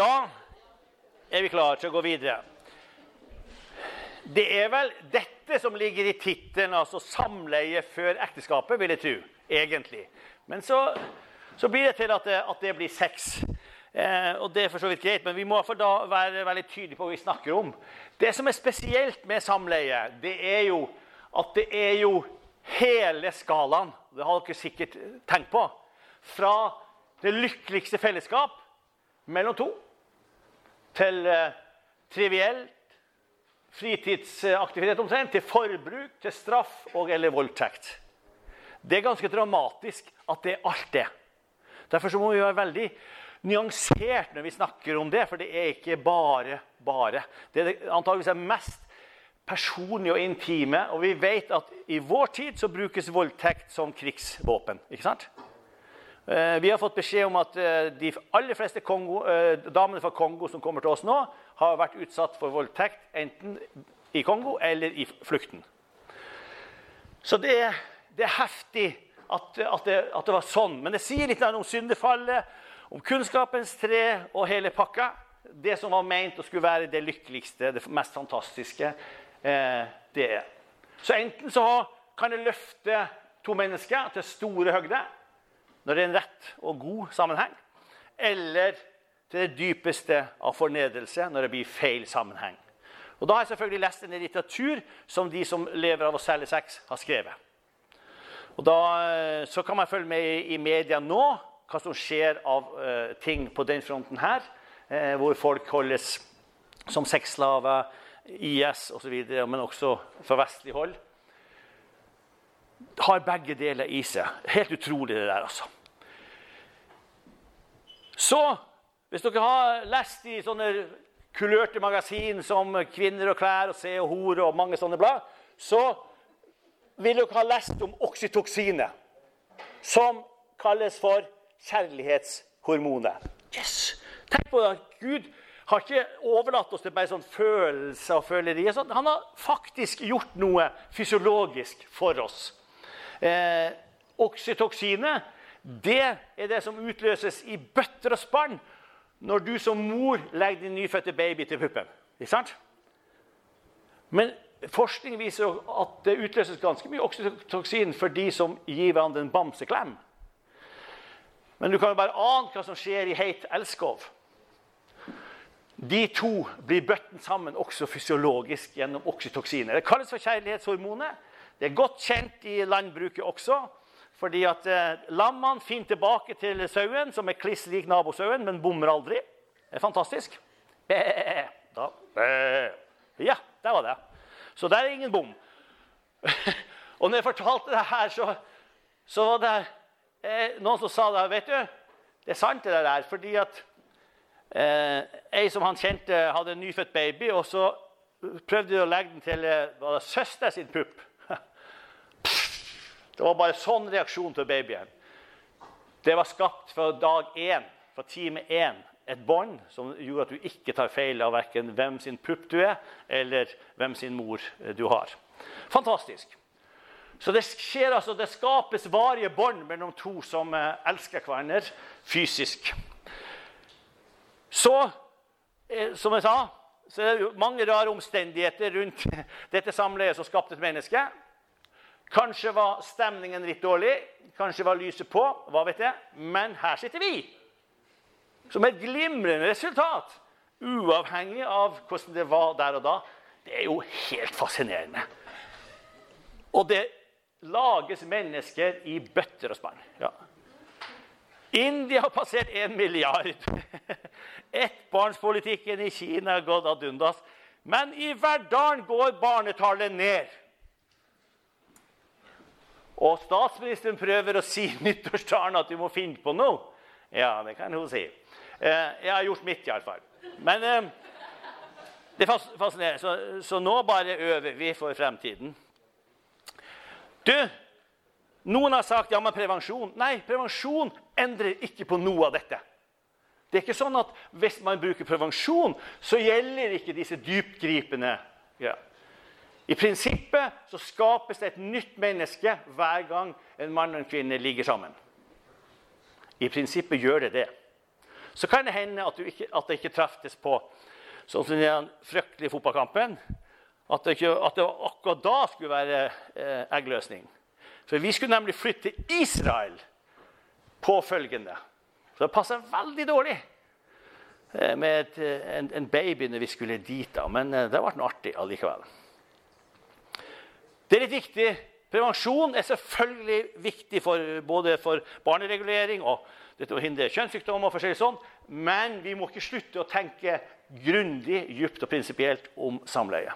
Da er vi klare til å gå videre. Det er vel dette som ligger i tittelen, altså 'samleie før ekteskapet', vil jeg tro. Egentlig. Men så, så blir det til at det, at det blir sex. Eh, og det er for så vidt greit, men vi må da være veldig tydelige på hva vi snakker om. Det som er spesielt med samleie, det er jo at det er jo hele skalaen. Det har dere sikkert tenkt på. Fra det lykkeligste fellesskap mellom to til eh, trivielt fritidsaktivitet omtrent, til forbruk, til straff og eller voldtekt. Det er ganske dramatisk at det er alt det. Derfor må vi være veldig nyansert når vi snakker om det, for det er ikke bare bare. Det er antageligvis er mest personlige og intime. Og vi vet at i vår tid så brukes voldtekt som krigsvåpen. ikke sant? Eh, vi har fått beskjed om at eh, de aller fleste Kongo, eh, damene fra Kongo som kommer til oss nå, har vært utsatt for voldtekt enten i Kongo eller i flukten. Så det, det er heftig at, at, det, at, det, var sånn. Men det sier litt om syndefallet, om kunnskapens tre og hele pakka. Det som var ment å skulle være det lykkeligste, det mest fantastiske. Det er. Så enten så kan det løfte to mennesker til store høgder når det er en rett og god sammenheng, eller til det dypeste av fornedrelse når det blir feil sammenheng. Og Da har jeg selvfølgelig lest en litteratur som de som lever av å selge sex, har skrevet. Og da, eh, Så kan man følge med i media nå hva som skjer av uh, ting på den fronten her. Uh, hvor folk holdes som sexslaver, IS osv., men også fra vestlig hold har begge deler i seg. Helt utrolig, det der, altså. Så, hvis dere har lest i sånne kulørte magasin som Kvinner og klær og Se og Hore og mange sånne blad, så vil dere ha lest om oksytoksinet, som kalles for kjærlighetshormonet. Yes! Tenk på det. Gud har ikke overlatt oss til bare sånn følelser og følerier. Sånn. Han har faktisk gjort noe fysiologisk for oss. Eh, oksytoksinet det er det som utløses i bøtter og spann når du som mor legger din nyfødte baby til puppen. Ikke sant? Men forskning viser at det utløses ganske mye oksytoksin for de som gir hverandre en bamseklem. Men du kan jo bare ane hva som skjer i heit elskov. De to blir bøtten sammen også fysiologisk gjennom oksytoksiner. Det kalles for kjærlighetshormonet. Det er godt kjent i landbruket også. Fordi at eh, lammene finner tilbake til sauen, som er kliss lik nabosauen, men bommer aldri. Det er fantastisk. Bæ, da. Bæ. Ja, der var det. Så der er ingen bom. og når jeg fortalte det her, så, så var det eh, noen som sa det. Vet du, det er sant, det der. Fordi at eh, ei som han kjente, hadde en nyfødt baby, og så prøvde de å legge den til eh, søster sin pupp. Det var bare sånn reaksjon til babyen. Det var skapt fra dag én, fra time én, et bånd som gjorde at du ikke tar feil av verken hvem sin pupp du er, eller hvem sin mor du har. Fantastisk. Så det skjer altså, det skapes varige bånd mellom to som eh, elsker hverandre fysisk. Så, eh, som jeg sa, så er det mange rare omstendigheter rundt dette samleiet som skapte et menneske. Kanskje var stemningen litt dårlig, kanskje var lyset på. hva vet jeg. Men her sitter vi som et glimrende resultat. Uavhengig av hvordan det var der og da. Det er jo helt fascinerende. Og det lages mennesker i bøtter og spann. Ja. India har passert én milliard. Ettbarnspolitikken i Kina har gått ad undas. Men i Verdalen går barnetallet ned. Og statsministeren prøver å si nyttårstalen at du må finne på noe. Ja, det kan hun si. Eh, jeg har gjort mitt, iallfall. Men eh, det fascinerer. Så, så nå bare øver vi for fremtiden. Du, noen har sagt ja, men prevensjon. Nei, prevensjon endrer ikke på noe av dette. Det er ikke sånn at hvis man bruker prevensjon, så gjelder ikke disse dyptgripende ja, i prinsippet så skapes det et nytt menneske hver gang en mann og en kvinne ligger sammen. I prinsippet gjør det det. så kan det hende at, ikke, at det ikke treftes på sånn som den fryktelige fotballkampen. At det, ikke, at det akkurat da skulle være eh, eggløsning. For vi skulle nemlig flytte til Israel påfølgende. Så det passer veldig dårlig eh, med et, eh, en, en, baby når vi skulle dit. da, Men eh, det ble noe artig allikevel. Det er litt viktig. Prevensjon er selvfølgelig viktig for, både for barneregulering og dette å hindre kjønnssykdommer. og forskjellig sånn, Men vi må ikke slutte å tenke grundig, dypt og prinsipielt om samleie.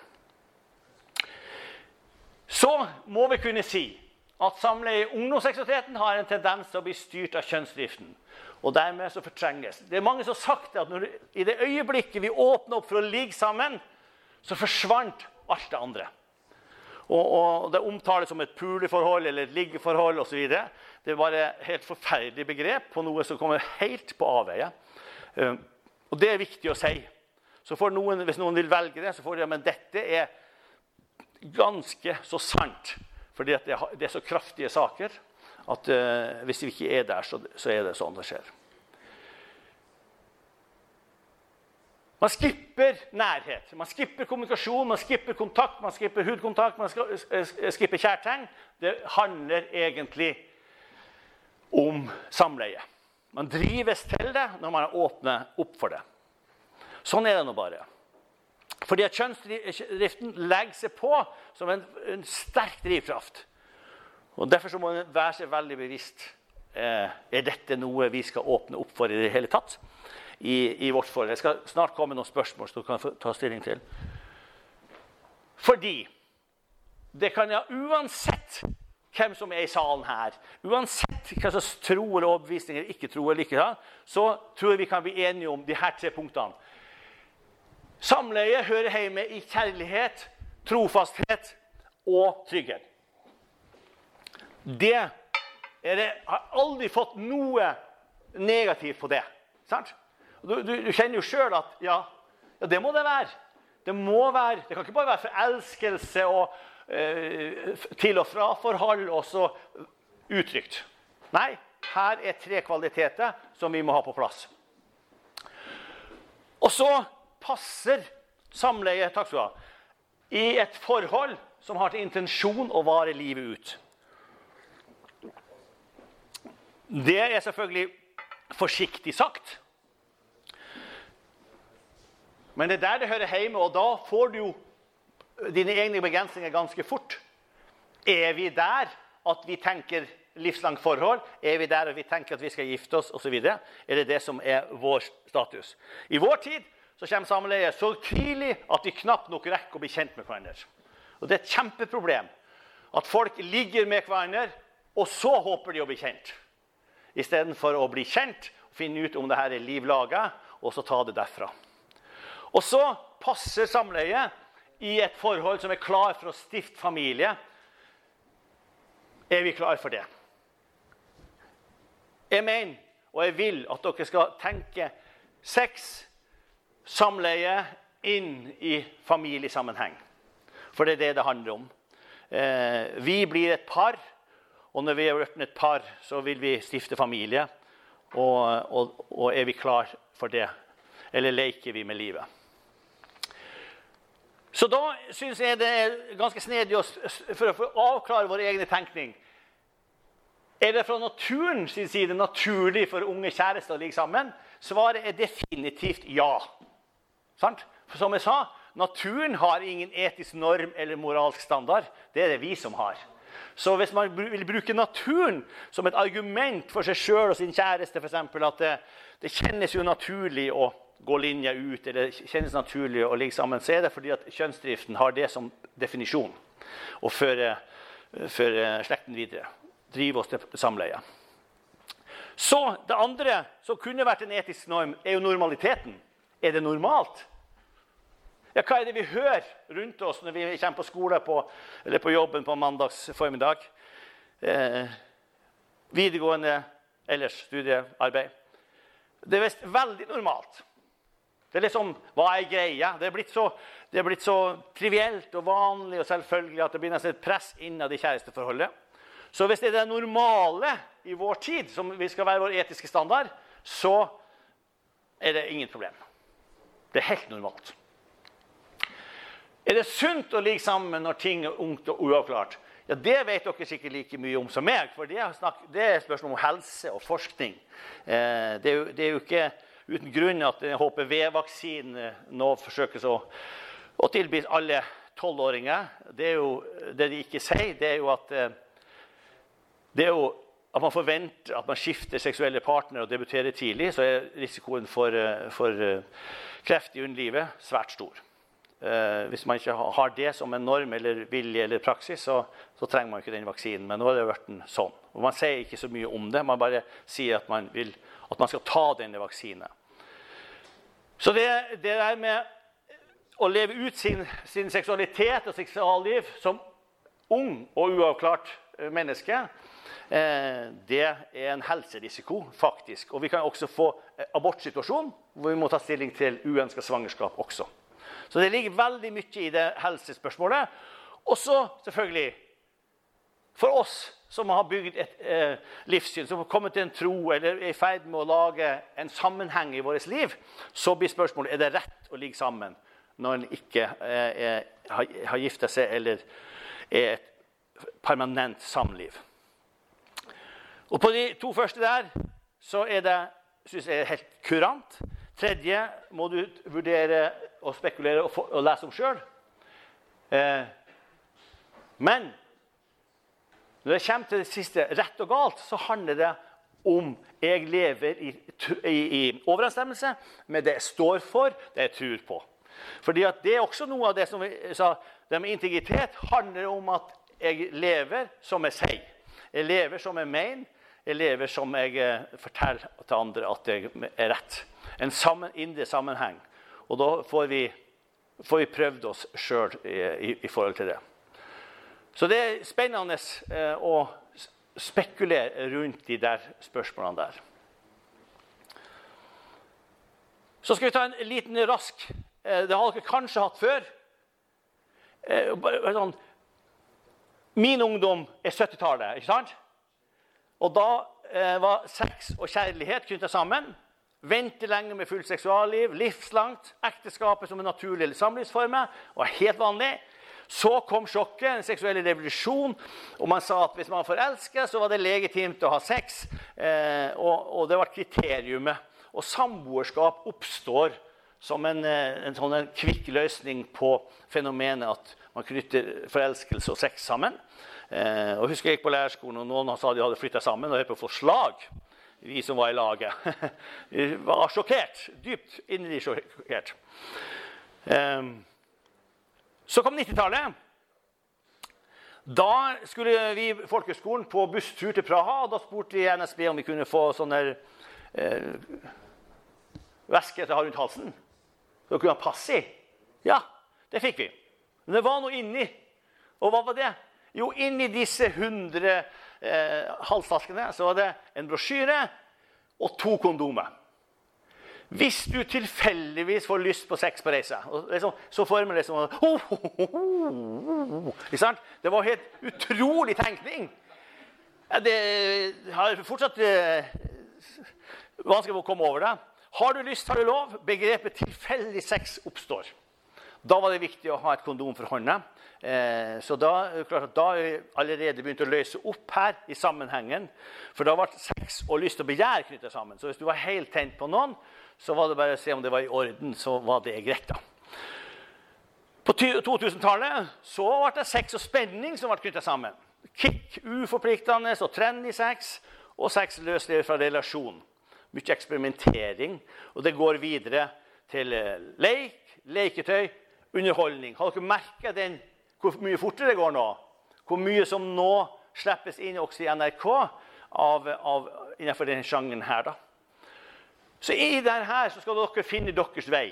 Så må vi kunne si at samleie i ungdomsseksualiteten har en tendens til å bli styrt av kjønnsdriften. Og dermed så fortrenges. Det er mange som har sagt at når, i det øyeblikket vi åpner opp for å ligge sammen, så forsvant alt det andre. Og, og Det omtales som et puleforhold eller et liggeforhold osv. Det er bare helt forferdelig begrep på noe som kommer helt på avveie. Uh, og det er viktig å si. Så noen, Hvis noen vil velge det, så får de men dette er ganske så sant. Fordi det, er så kraftige saker at uh, hvis vi ikke er der, så er det sånn det skjer. Man skipper nærhet, man skipper kommunikasjon, man skipper kontakt, man skipper hudkontakt, man skipper kjærtegn. Det handler egentlig om samleie. Man drives til det når man åpner opp for det. Sånn er det nå bare. Fordi at kjønnsdriften legger seg på som en, en sterk drivkraft. Og Derfor må man være seg veldig bevisst eh, er dette noe vi skal åpne opp for i det hele tatt. I, i vårt forhold. Jeg skal snart komme med noen spørsmål som du kan ta stilling til. Fordi det kan ja uansett hvem som er i salen her, uansett hva slags tro eller overbevisninger ikke tro, eller ikke, så tror jeg vi kan bli enige om de her tre punktene. Samleie hører hjemme i kjærlighet, trofasthet og trygghet. Det er det, har aldri fått noe negativt på det. Sant? Du, du, du kjenner jo sjøl at ja, ja, det må det være. Det må være, det kan ikke bare være forelskelse og eh, til- og fra-forhold og så uttrykt. Nei, her er tre kvaliteter som vi må ha på plass. Og så passer samleie takk skal du ha, i et forhold som har til intensjon å vare livet ut. Det er selvfølgelig forsiktig sagt. Men det er der det hører hjemme, og da får du jo dine egne begrensninger ganske fort. Er vi der at vi tenker livslangt forhold? Er vi der at vi tenker at vi skal gifte oss osv.? Er det det som er vår status? I vår tid så kommer samleie så tidlig at vi knapt nok rekker å bli kjent med hverandre. Og Det er et kjempeproblem at folk ligger med hverandre, og så håper de å bli kjent. Istedenfor å bli kjent finne ut om det her er liv laga, og så ta det derfra. Og så passer samleie i et forhold som er klar for å stifte familie. Er vi klar for det? Jeg mener og jeg vil at dere skal tenke sex samleie inn i familiesammenheng. For det er det det handler om. Eh, vi blir et par, og når vi er blitt et par, så vil vi stifte familie. Og, og, og er vi klar for det? Eller leker vi med livet? Så da syns jeg det er ganske snedig for å avklare vår egen tenkning. Er det fra naturens side naturlig for unge kjærester å ligge sammen? Svaret er definitivt ja. Sant? For som jeg sa, naturen har ingen etisk norm eller moralsk standard. Det er det vi som har. Så hvis man vil bruke naturen som et argument for seg sjøl og sin kjæreste, f.eks. at det, det, kjennes jo naturlig å gå linja ut, eller kjennes naturlig å ligge sammen, så er det fordi at kjønnsdriften har det som definisjon. Å føre, føre slekten videre. Drive oss til samleie. Så det andre som kunne vært en etisk norm, er jo normaliteten. Er det normalt? Ja, hva er det vi hører rundt oss når vi kommer på skole på, eller på jobben på mandags formiddag? Eh, videregående ellers studiearbeid. Det er visst veldig normalt. Det er liksom Hva er greia? Det er, blitt så, det er blitt så trivielt og vanlig og selvfølgelig at det blir nesten et press innad i kjæresteforholdet. Så hvis det er det normale i vår tid, som vi skal være vår etiske standard, så er det ingen problem. Det er helt normalt. Er det sunt å ligge sammen når ting er ungt og uavklart? Ja, Det vet dere sikkert like mye om som meg, for det er, snakk, spørsmål om helse og forskning. Eh, det, er jo, det, er jo, ikke uten grunn at HPV-vaksinen nå forsøkes å, å tilbys alle tolvåringer. Det, det de ikke sier, det er jo at eh, det er jo at man forventer at man skifter seksuelle partnere og debuterer tidlig, så er risikoen for, eh, for kreft i underlivet svært stor. Eh, hvis man ikke har det som en norm eller vilje eller praksis, så, så trenger man ikke den vaksinen. Men nå har det en sånn. Og Man sier ikke så mye om det, man bare sier at man, vil, at man skal ta denne vaksinen. Så det, det der med å leve ut sin, sin seksualitet og seksualliv som ung og uavklart eh, menneske, eh, det er en helserisiko, faktisk. Og vi kan også få abortsituasjon, hvor vi må ta stilling til uønska svangerskap også. Så det ligger veldig mye i det helsespørsmålet. Og så selvfølgelig For oss som har bygd et eh, livssyn, som har kommet til en tro eller er i ferd med å lage en sammenheng i vårt liv, så blir spørsmålet er det rett å ligge sammen når en ikke eh, har, har gifta seg eller er et permanent samliv. Og på de to første der så er det synes jeg, helt kurant. Tredje må du vurdere og spekulere og, og lese om sjøl. Eh, men når det kommer til det siste, rett og galt, så handler det om jeg lever i, i, i overensstemmelse med det jeg står for, det jeg tror på. Fordi at Det er også noe av det som vi sa, det med integritet handler om at jeg lever som jeg sier. Jeg lever som jeg mener. Jeg lever som jeg eh, forteller til andre at jeg er rett. En sammen, indre sammenheng. Og da får vi, får vi prøvd oss sjøl i, i, i, forhold til det. Så det er spennende eh, å spekulere rundt de der spørsmålene der. Så skal vi ta en liten rask eh, Det har dere kanskje hatt før. Eh, sånn, min ungdom er 70-tallet, ikke sant? Og da var sex og kjærlighet knytta sammen. Vente lenge med fullt seksualliv, livslangt. Ekteskapet som en naturlig samlivsform var helt vanlig. Så kom sjokket, en seksuell revolusjon. og Man sa at hvis man forelsker, så var det legitimt å ha sex. Eh, og, og, det var kriteriumet. Og samboerskap oppstår som en, eh, en sånn kvikk løsning på fenomenet at man knytter forelskelse og sex sammen. Eh, og husker Jeg gikk på lærerskolen, og noen sa de hadde flytta sammen og holdt på å få slag vi som var i laget. Vi var sjokkert. Dypt inderlig sjokkert. Ehm, så kom 90-tallet. Da skulle vi folkehøgskolen på busstur til Praha. og Da spurte vi NSB om vi kunne få sånne eh, væsker til å ha rundt halsen. Så kunne ha pass i. Ja, det fikk vi. Men det var noe inni. Og hva var det? Jo, inni disse 100 eh, halsvaskene så var det en brosjyre og to kondomer. Hvis du tilfeldigvis får lyst på sex på reise, liksom, så får man liksom oh, oh, oh, Det var helt utrolig tenkning. Det har fortsatt eh, vanskelig å komme over det. Har du lyst, har du lov. Begrepet tilfeldig sex oppstår. Da var det viktig å ha et kondom for hånda. Eh, så da, da har da allerede begynt å løse opp her i sammenhengen. For da ble sex og lyst og begjær knytta sammen. Så hvis du var helt tent på noen, så var det bare å se om det var i orden. Så var det greit, da. På 2000-tallet så ble det sex og spenning som ble knytta sammen. Kick, uforpliktende og trendy sex, og sex løsrevet fra relasjon. Mye eksperimentering. Og det går videre til eh, leik, leketøy, underholdning. Har dere merka hvor mye fortere det går nå? Hvor mye som nå slippes inn også i NRK av, av, innenfor denne sjangeren her. da. Så i dette så skal dere finne deres vei.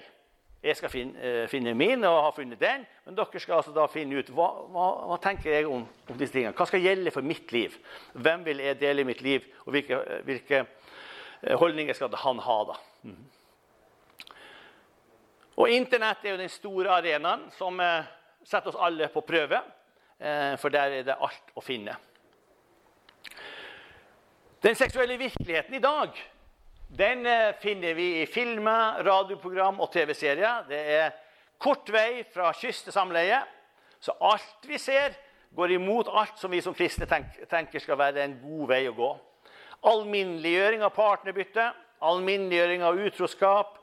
Jeg skal finne, uh, finne, min og har funnet den. Men dere skal altså da finne ut hva, hva, hva tenker jeg om, om, disse tingene. Hva skal gjelde for mitt liv? Hvem vil jeg dele mitt liv? Og hvilke, hvilke uh, holdninger skal han ha? da? Mm. Og Internett er jo den store arenaen som eh, setter oss alle på prøve. Eh, for der er det alt å finne. Den seksuelle virkeligheten i dag Den eh, finner vi i filmer, radioprogram og TV-serier. Det er kort vei fra kyst til samleie. Så alt vi ser, går imot alt som vi som kristne tenker skal være en god vei å gå. Alminneliggjøring av partnerbytte, alminneliggjøring av utroskap,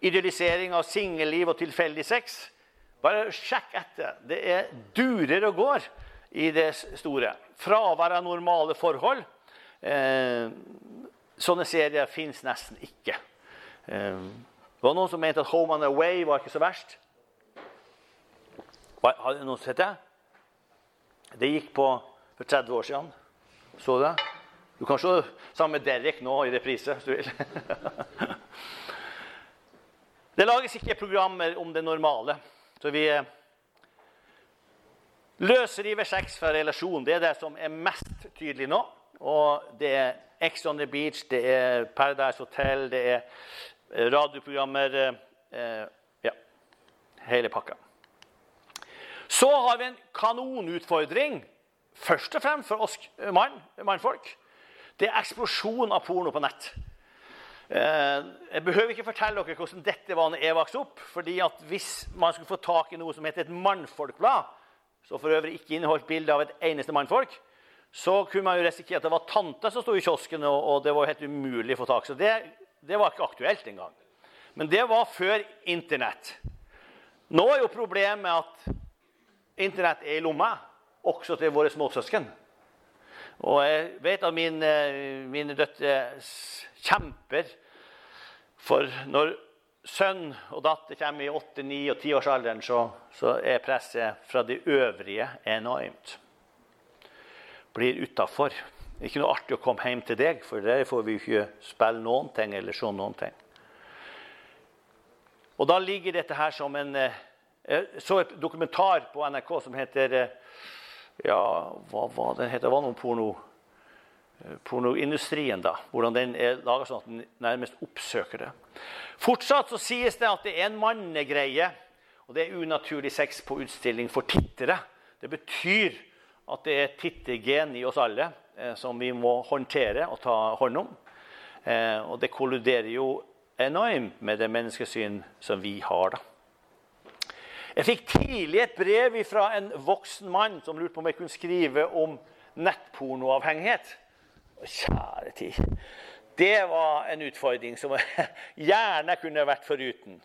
idealisering av singelliv og tilfeldig sex. Bare sjekk etter. Det er durer og går i det store. Fravær av normale forhold. Eh, sånne serier fins nesten ikke. Eh, det var noen som mente at Home and Away var ikke så verst. Har noen sett det? Det gikk på for 30 år siden. Så du det? Du kan se sammen med Derek nå i reprise, hvis du vil. det lages ikke programmer om det normale. Så vi løser løsriver sex fra relasjon. Det er det som er mest tydelig nå. Og det er Ex on the Beach, det er Paradise Hotel, det er eh, radioprogrammer eh, Ja, hele pakka. Så har vi en kanonutfordring, først og fremst for oss mann, mannfolk. Det er eksplosjon av porno på nett. Eh, jeg behøver ikke fortelle dere hvordan dette var når jeg vokste opp. fordi at Hvis man skulle få tak i noe som heter et mannfolkblad, som for øvrig ikke inneholdt bilde av et eneste mannfolk, så kunne man jo risikere at det var tante som sto i kiosken, og, det var helt umulig å få tak. Så det, det var ikke aktuelt engang. Men det var før Internett. Nå er jo problemet at Internett er i lomma, også til våre småsøsken. Og jeg vet at mine, mine døtre kjemper for når sønn og datter kommer i 8-, 9- og 10-årsalderen, så, så er presset fra de øvrige enormt. Blir utafor. Ikke noe artig å komme hjem til deg, for der får vi ikke spille noen ting eller se noen ting. Og da ligger dette her som en eh, jeg så et dokumentar på NRK som heter eh, Ja, hva var den heter? Det var noe porno eh, pornoindustrien, da. Hvordan den er laga sånn at den nærmest oppsøker det. Fortsatt så sies det at det er en mannegreie, og det er unaturlig sex på utstilling for tittere. Det betyr at det er tittergen i oss alle eh, som vi må håndtere og ta hånd om. Eh, og det kolluderer jo enormt med det menneskesyn som vi har. da. Jeg fikk tidlig et brev fra en voksen mann som lurte på om jeg kunne skrive om nettpornoavhengighet. Kjære tid. Det var en utfordring som jeg gjerne kunne vært foruten.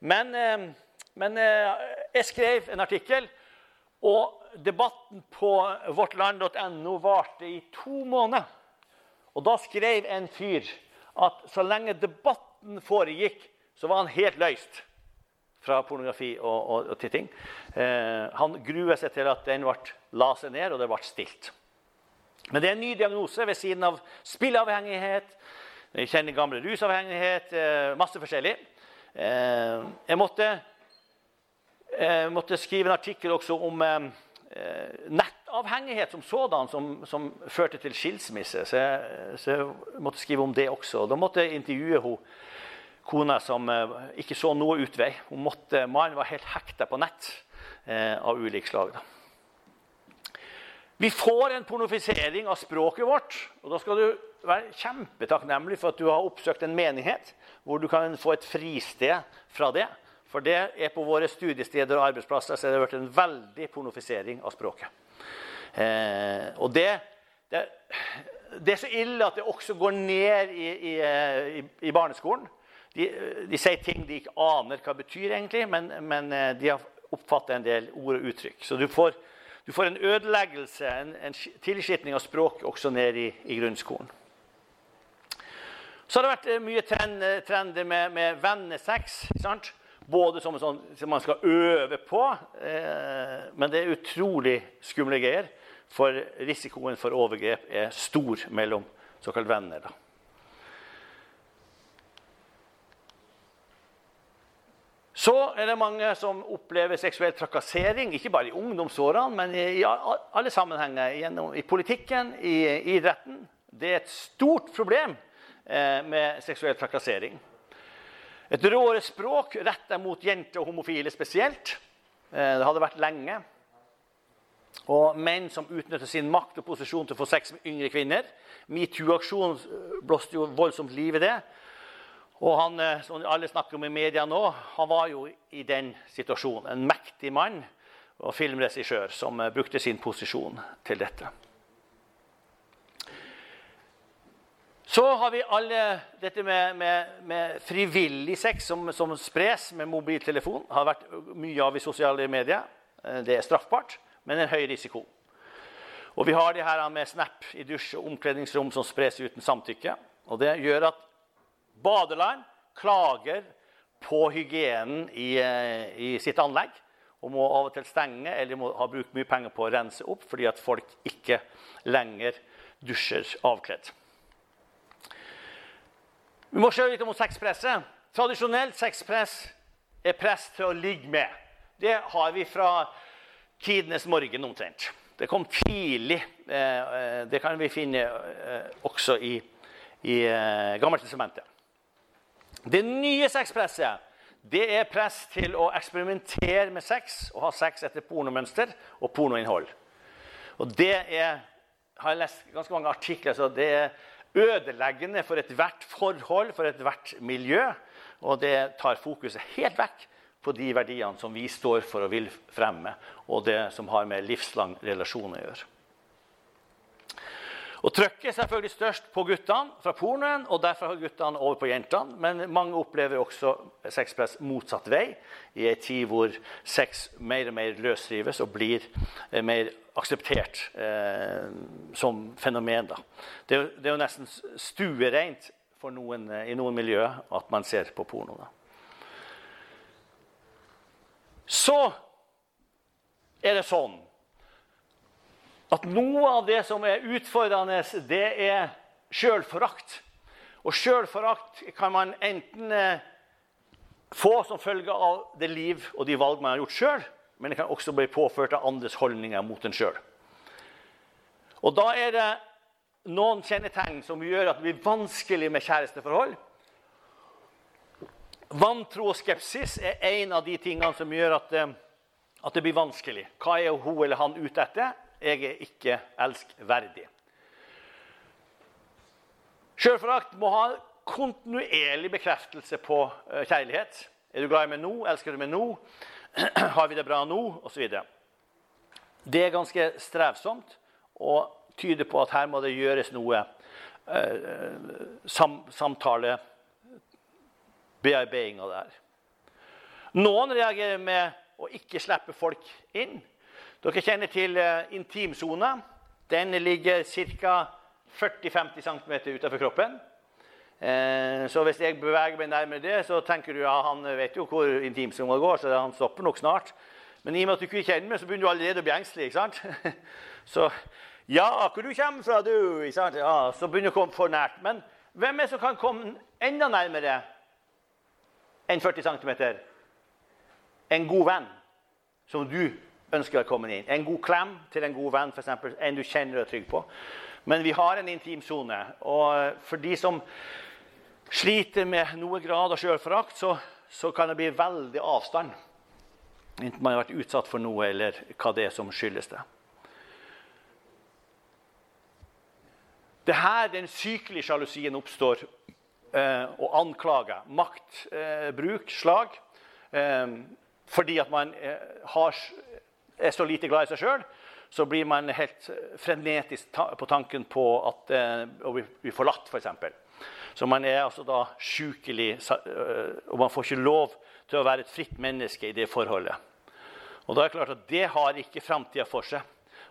Men, eh, men eh, jeg skrev en artikkel, og debatten på vårtland.no varte i to måneder. Og da skrev en fyr at så lenge debatten foregikk, så var han helt løst fra pornografi og, og, og titting. Eh, han gruer seg til at den ble la seg ned, og det ble stilt. Men det er en ny diagnose ved siden av spilleavhengighet, jeg kjenner gamle rusavhengighet, eh, masse forskjellig. Eh, jeg måtte, jeg måtte skrive en artikkel også om eh, nettavhengighet som sådan, som, som førte til skilsmisse. Så jeg, så jeg, måtte skrive om det også. Da måtte jeg intervjue henne kona som eh, ikke så noe utvei. Hun måtte, Mannen var helt hekta på nett eh, av ulik slag. Da. Vi får en pornofisering av språket vårt. og Da skal du være kjempetakknemlig for at du har oppsøkt en menighet hvor du kan få et fristed fra det. For det er på våre studiesteder og arbeidsplasser så det har vært en veldig pornofisering av språket. Eh, og det, det, det, er så ille at det også går ned i, i, i, i barneskolen. De, de, sier ting de ikke aner hva betyr, egentlig, men, men eh, de har oppfattet en del ord og uttrykk. Så du får, du får en ødeleggelse, en, en tilskitning av språk også ned i, i, grunnskolen. Så har det vært eh, mye trend, eh, trender med, med vennesex. Sant? Både som, sånn, som, man skal øve på, eh, men det er utrolig skumle greier. For risikoen for overgrep er stor mellom såkalt venner. da. Så er det mange som opplever seksuell trakassering, ikke bare i ungdomsårene, men i alle sammenhenger. Gjennom, I politikken, i, idretten. Det er et stort problem eh, med seksuell trakassering. Et råere språk retta mot jenter og homofile spesielt. Eh, det hadde vært lenge. Og menn som utnytter sin makt og posisjon til å få sex med yngre kvinner. Metoo-aksjonen blåste jo voldsomt liv i det. Og han, eh, som alle snakker om i media nå, han var jo i den situasjonen. En mektig mann og filmregissør som eh, brukte sin posisjon til dette. Så har vi alle dette med, med, med frivillig sex som, som, spres med mobiltelefon. Har vært mye av i sosiale medier. Eh, det er straffbart, men en høy risiko. Og vi har det her med Snap i dusj og omkledningsrom som spres uten samtykke. Og det gjør at badeland klager på hygienen i, eh, i, sitt anlegg og må av og til stenge eller må ha brukt mye penger på å rense opp fordi at folk ikke lenger dusjer avkledd. Vi må se litt om sexpresset. Tradisjonelt sexpress er press til å ligge med. Det har vi fra tidenes morgen omtrent. Det kom tidlig. Eh, eh, det kan vi finne også i, i Gammeltestamentet. Det nye sexpresset det er press til å eksperimentere med sex og ha sex etter pornomønster og pornoinnhold. Og Det er, har jeg lest ganske mange artikler, så det er ødeleggende for ethvert forhold, for ethvert miljø. Og det tar fokuset helt vekk på de verdiene som vi står for og vil fremme, og det som har med livslang relasjon å gjøre. Og Trykket er selvfølgelig størst på guttene fra pornoen, og derfor har guttene over på jentene. Men mange opplever også sexpress motsatt vei, i en tid hvor sex mer og mer løsrives og blir eh, mer akseptert eh, som fenomen. Da. Det, er, det er jo nesten stuereint noen, eh, i noen miljøer at man ser på porno. Da. Så er det sånn at noe av det som er utfordrende, det er sjølforakt. Og sjølforakt kan man enten eh, få som følge av det liv og de valg man har gjort sjøl, men det kan også bli påført av andres holdninger mot en sjøl. Og da er det noen kjennetegn som gjør at det blir vanskelig med kjæresteforhold. Vantro og skepsis er en av de tingene som gjør at eh, at det blir vanskelig. Hva er hun eller han ute etter? Jeg er ikke elskverdig. Sjølforakt må ha kontinuerlig bekreftelse på eh, kjærlighet. Er du glad i meg nå? Elsker du meg nå? Har vi det bra nå? Osv. Det er ganske strevsomt og tyder på at her må det gjøres noe eh, sam, samtale, bearbeiding av det her. Noen reagerer med å ikke slippe folk inn. Dere kjenner til uh, intimsona. Den ligger ca. 40-50 cm utenfor kroppen. Eh, så hvis jeg beveger meg nærmere det, så tenker du ja, han vet jo hvor intimsona går, så han stopper nok snart. Men i og med at du ikke kjenner meg, så begynner du allerede å bli engstelig. ikke sant? så ja, hvor du kommer fra, du? Ikke sant? Ja, så begynner du å komme for nært. Men hvem er det som kan komme enda nærmere enn 40 cm? En god venn som du ønsker velkommen inn. En god klem til en god venn, f.eks. En du kjenner og er trygg på. Men vi har en intim sone. Og for de som sliter med noe grad av sjølforakt, så, så, kan det bli veldig avstand. Enten man har vært utsatt for noe, eller hva det er som skyldes det. Det er her den sykelige sjalusien oppstår, eh, og anklager. Maktbruk, eh, slag. Eh, fordi at man eh, har er så lite glad i seg sjøl, så blir man helt frenetisk på tanken på at, eh, å bli forlatt, f.eks. Så man er altså da sjukelig eh, Og man får ikke lov til å være et fritt menneske i det forholdet. Og da er det klart at Det har ikke framtida for seg.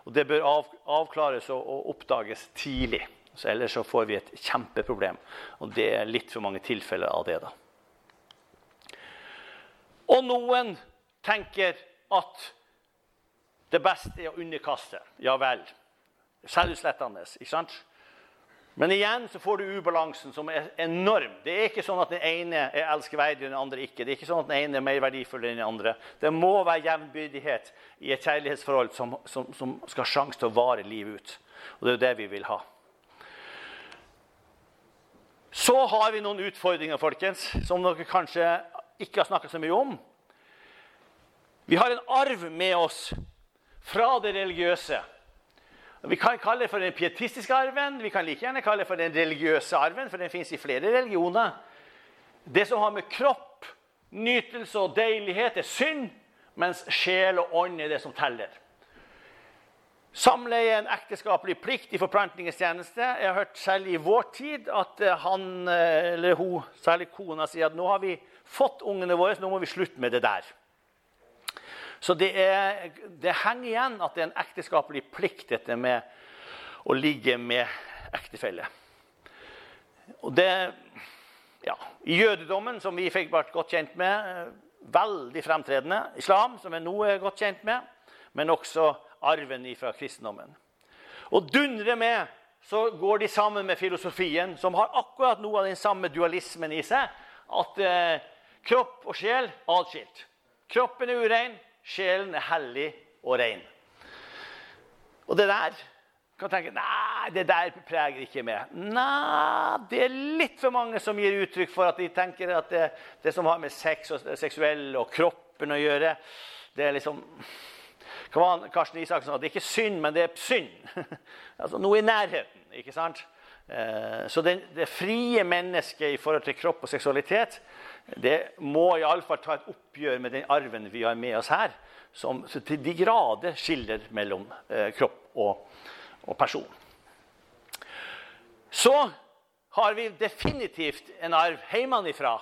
Og Det bør av, avklares og, og, oppdages tidlig. Så ellers så får vi et kjempeproblem. Og det er litt for mange tilfeller av det. da. Og noen tenker at det beste er å underkaste. Ja vel. Selvutslettende. ikke sant? Men igjen så får du ubalansen som er enorm. Det er ikke sånn at den ene er elskverdig og den andre ikke. Det er ikke sånn at den ene er mer verdifull enn den andre. Det må være jevnbyrdighet i et kjærlighetsforhold som, som, som skal ha sjanse til å vare livet ut. Og det er jo det vi vil ha. Så har vi noen utfordringer, folkens, som dere kanskje ikke har snakka så mye om. Vi har en arv med oss fra det religiøse. Vi kan kalle det for den pietistiske arven, vi kan like gjerne kalle det for den religiøse arven, for den fins i flere religioner. Det som har med kropp, nytelse og deilighet, er synd, mens sjel og ånd er det som teller. Samleie er en ekteskapelig plikt i forplantningens tjeneste. Jeg har hørt selv i vår tid at eh, han eh, eller hun, særlig kona, sier at nå har vi fått ungene våre, så nå må vi slutte med det der. Så det, er, det henger igjen at det er en ekteskapelig plikt, dette med å ligge med ektefelle. Og det ja, I jødedommen, som vi fikk vært godt kjent med, veldig fremtredende. Islam, som vi nå er godt kjent med, men også arven fra kristendommen. Og dundre med så går de sammen med filosofien, som har akkurat noe av den samme dualismen i seg. At eh, kropp og sjel atskilt. Kroppen er urein, sjelen er hellig og ren. Og det der kan tenke nei, det der preger ikke meg. Nei, det er litt for mange som gir uttrykk for at de tenker at det, det som har med sex og seksuell og kroppen å gjøre, det er liksom hva var Karsten Isaksen sa? Det er ikke synd, men det er synd. altså Noe i nærheten. ikke sant? Eh, så det, det, frie mennesket i forhold til kropp og seksualitet det må iallfall ta et oppgjør med den arven vi har med oss her, som til de grader skiller mellom eh, kropp og, og person. Så har vi definitivt en arv hjemmefra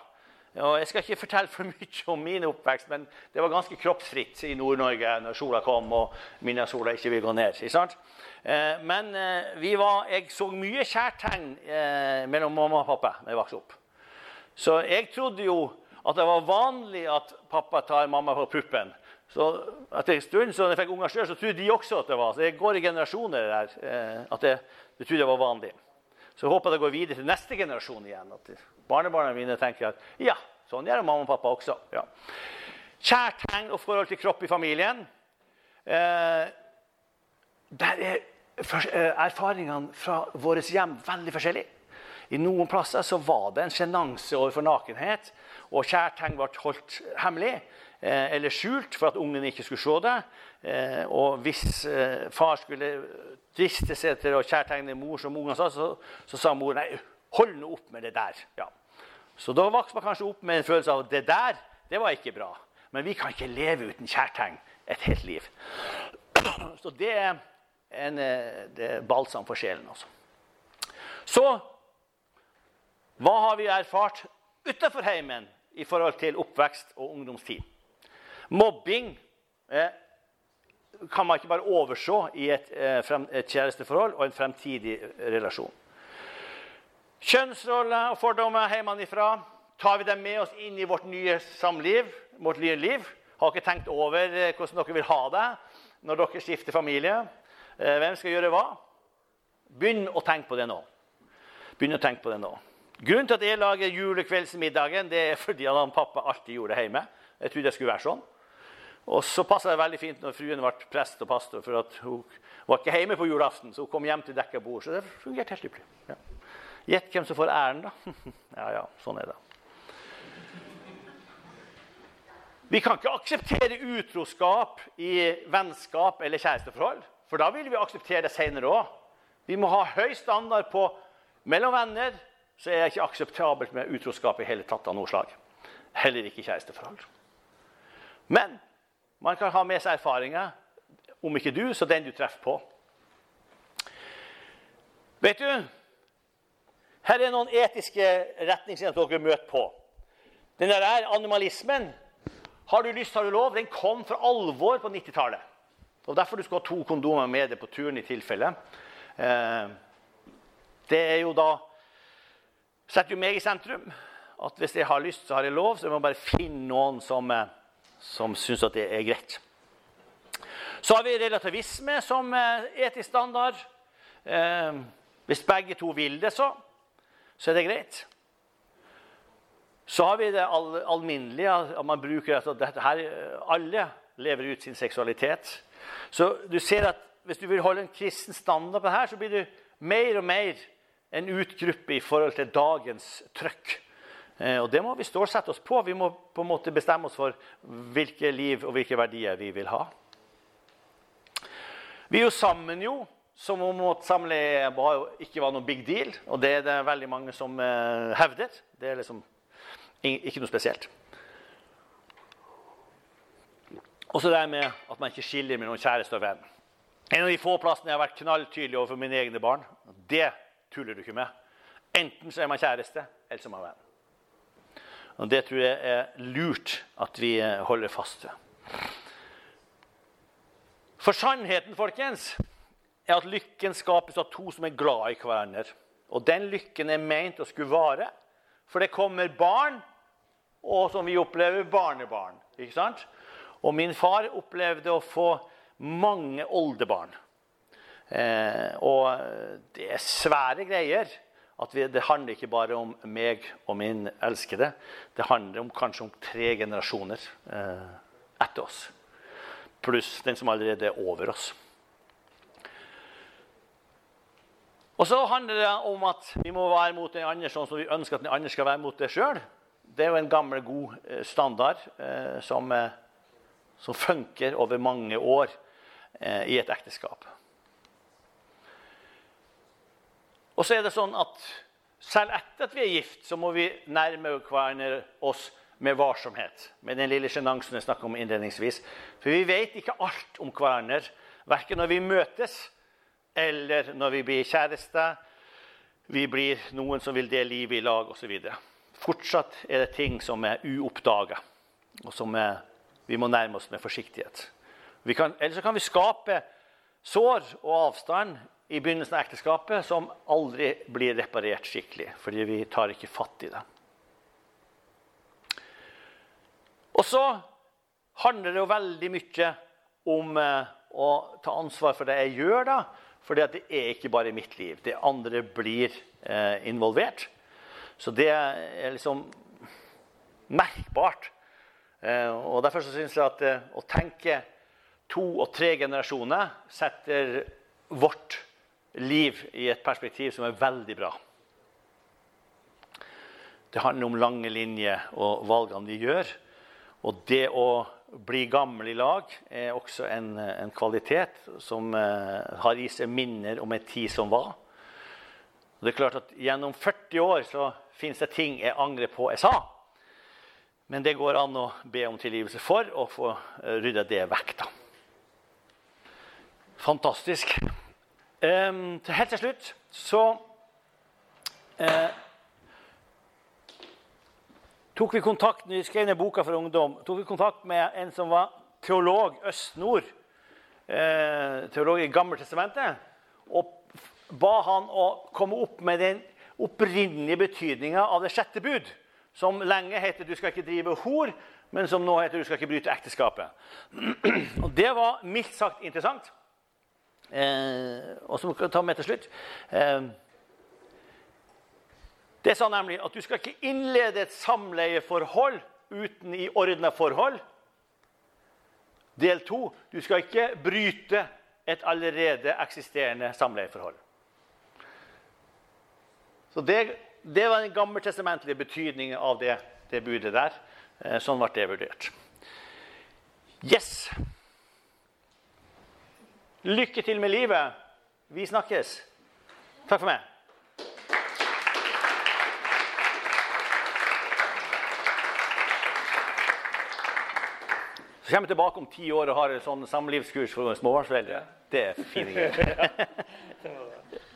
og jeg skal ikke fortelle for mye om min oppvekst, men det var ganske kroppsfritt i Nord-Norge når sola kom og midnattssola ikke vil gå ned. Eh, men eh, var, jeg så mye kjærtegn mellom mamma og pappa da jeg vokste opp. Så jeg trodde jo at det var vanlig at pappa tar mamma på puppen. Så etter en stund så jeg fikk unger selv, så trodde de også at det var. Så det går i generasjoner der at det, de trodde det var vanlig. Så jeg håper det går videre til neste generasjon igjen. At barnebarna mine tenker at ja, sånn gjør mamma og pappa også. Ja. Kjærtegn og forhold til kropp i familien. Eh, der er eh, erfaringene fra våre hjem veldig forskjellige. I noen plasser så var det en sjenanse overfor nakenhet, og kjærtegn ble holdt hemmelig eh, eller skjult for at ungen ikke skulle se det. Eh, og hvis eh, far skulle driste seg til å kjærtegne mor, som ungene sa, så, så, sa mor nei, hold nå opp med det der. Ja. Så da vokste man kanskje opp med en følelse av at det der det var ikke bra. Men vi kan ikke leve uten kjærtegn et helt liv. Så det er en det er balsam for sjelen. Også. Så hva har vi erfart utenfor heimen i forhold til oppvekst og ungdomstid? Mobbing eh, kan man ikke bare overse i et, eh, et kjæresteforhold og en fremtidig relasjon. Kjønnsroller og fordommer hjemmefra tar vi dem med oss inn i vårt nye samliv. vårt nye liv. Har ikke tenkt over eh, hvordan dere vil ha det når dere skifter familie. Eh, hvem skal gjøre hva? Begynn å tenke på det nå. Begynn å tenke på det nå. Grunnen til at jeg lager julekveldsmiddagen, det er fordi han og pappa alltid gjorde det hjemme. Jeg trodde det skulle være sånn. Og så passa det veldig fint når fruen ble prest og pastor, for at hun var ikke hjemme på julaften. Så hun kom hjem til dekka bord. Så det fungerte helt ypperlig. Ja. Gjett hvem som får æren, da. ja, ja, sånn er det. Vi kan ikke akseptere utroskap i vennskap eller kjæresteforhold. For da vil vi akseptere det senere òg. Vi må ha høy standard på mellom venner, så er det ikke akseptabelt med utroskap i hele tatt av noe slag. Heller ikke kjæresteforhold. Men man kan ha med seg erfaringer. Om ikke du, så den du treffer på. Vet du, her er noen etiske retningslinjer dere møter på. Den der animalismen, har du lyst, har du lov, den kom for alvor på 90-tallet. Og Derfor du skal ha to kondomer med deg på turen i tilfelle. Eh, det er jo da setter jo meg i sentrum. At hvis jeg har lyst, så har jeg lov. Så jeg må bare finne noen som, eh, som syns at det er greit. Så har vi relativisme som eh, etisk standard. Eh, hvis begge to vil det, så, så er det greit. Så har vi det all, alminnelige. at man bruker at dette her, Alle lever ut sin seksualitet. Så du ser at hvis du vil holde en kristen standard på det her, så blir du mer og mer en utgruppe i forhold til dagens trøkk. Eh, og Det må vi stålsette oss på. Vi må på en måte bestemme oss for hvilke liv og hvilke verdier vi vil ha. Vi er jo sammen jo, som om å samleie ikke var noen big deal. Og det er det veldig mange som eh, hevder. Det er liksom Ikke noe spesielt. Og så det med at man ikke skiller mellom kjæreste og venn. En av de få plassene jeg har vært knalltydelig overfor mine egne barn. Det tuller du ikke med. Enten så er man kjæreste, eller så er man venn. Og Det tror jeg er lurt at vi eh, holder fast ved. For sannheten, folkens, er at lykken skapes av to som er glad i hverandre. Og den lykken er ment å skulle vare. For det kommer barn, og som vi opplever, barnebarn. Ikke sant? Og min far opplevde å få mange oldebarn. Eh, og det er svære greier. Vi, det handler ikke bare om meg og min elskede. Det handler om, kanskje om tre generasjoner eh, etter oss. Pluss den som allerede er over oss. Og så handler det om at vi må være mot den andre sånn som vi ønsker at den andre skal være mot det sjøl. Det er jo en gammel, god eh, standard eh, som, eh, som, funker over mange år eh, i et ekteskap. Og så er det sånn at selv etter at vi er gift, så må vi nærme hverandre oss med varsomhet. Med den lille sjenansen jeg snakka om innledningsvis. For vi vet ikke alt om hverandre, verken når vi møtes eller når vi blir kjærester, vi blir noen som vil dele livet i lag osv. Fortsatt er det ting som er uoppdaga, og som er, vi må nærme oss med forsiktighet. Kan, ellers kan vi skape sår og avstand i begynnelsen av ekteskapet som aldri blir reparert skikkelig, fordi vi tar ikke fatt i det. Og så handler det jo veldig mye om eh, å ta ansvar for det jeg gjør, da, for det er ikke bare mitt liv. Det andre blir eh, involvert. Så det er liksom merkbart. Eh, og Derfor så syns jeg at eh, å tenke to og tre generasjoner setter vårt liv i et perspektiv som er veldig bra. Det handler om lange linjer og valgene vi gjør. Og det å bli gammel i lag er også en, en kvalitet som eh, har i seg minner om en tid som var. Og det er klart at Gjennom 40 år så fins det ting jeg angrer på jeg sa. Men det går an å be om tilgivelse for og få eh, rydda det vekk. da. Fantastisk. Um, helt til slutt så uh, tok vi kontakt når vi skrev ned boka for ungdom, tok vi kontakt med en som var teolog øst-nord. Eh, teolog i Gammeltestamentet. Og ba han å komme opp med den opprinnelige betydninga av det sjette bud. Som lenge heter 'du skal ikke drive hor', men som nå heter 'du skal ikke bryte ekteskapet'. Og Det var mildt sagt interessant. Eh, og så skal jeg ta med til slutt. Eh, det sa nemlig at du skal ikke innlede et samleieforhold uten i ordna forhold. Del to du skal ikke bryte et allerede eksisterende samleieforhold. Så det, det var den gammeltestamentlige betydningen av det, det budet der. Eh, sånn ble det vurdert. Yes. Lykke til med livet. Vi snakkes. Takk for meg. Så kommer jeg tilbake om ti år og har et sånn samlivskurs for småbarnsforeldre. Det er fine greier.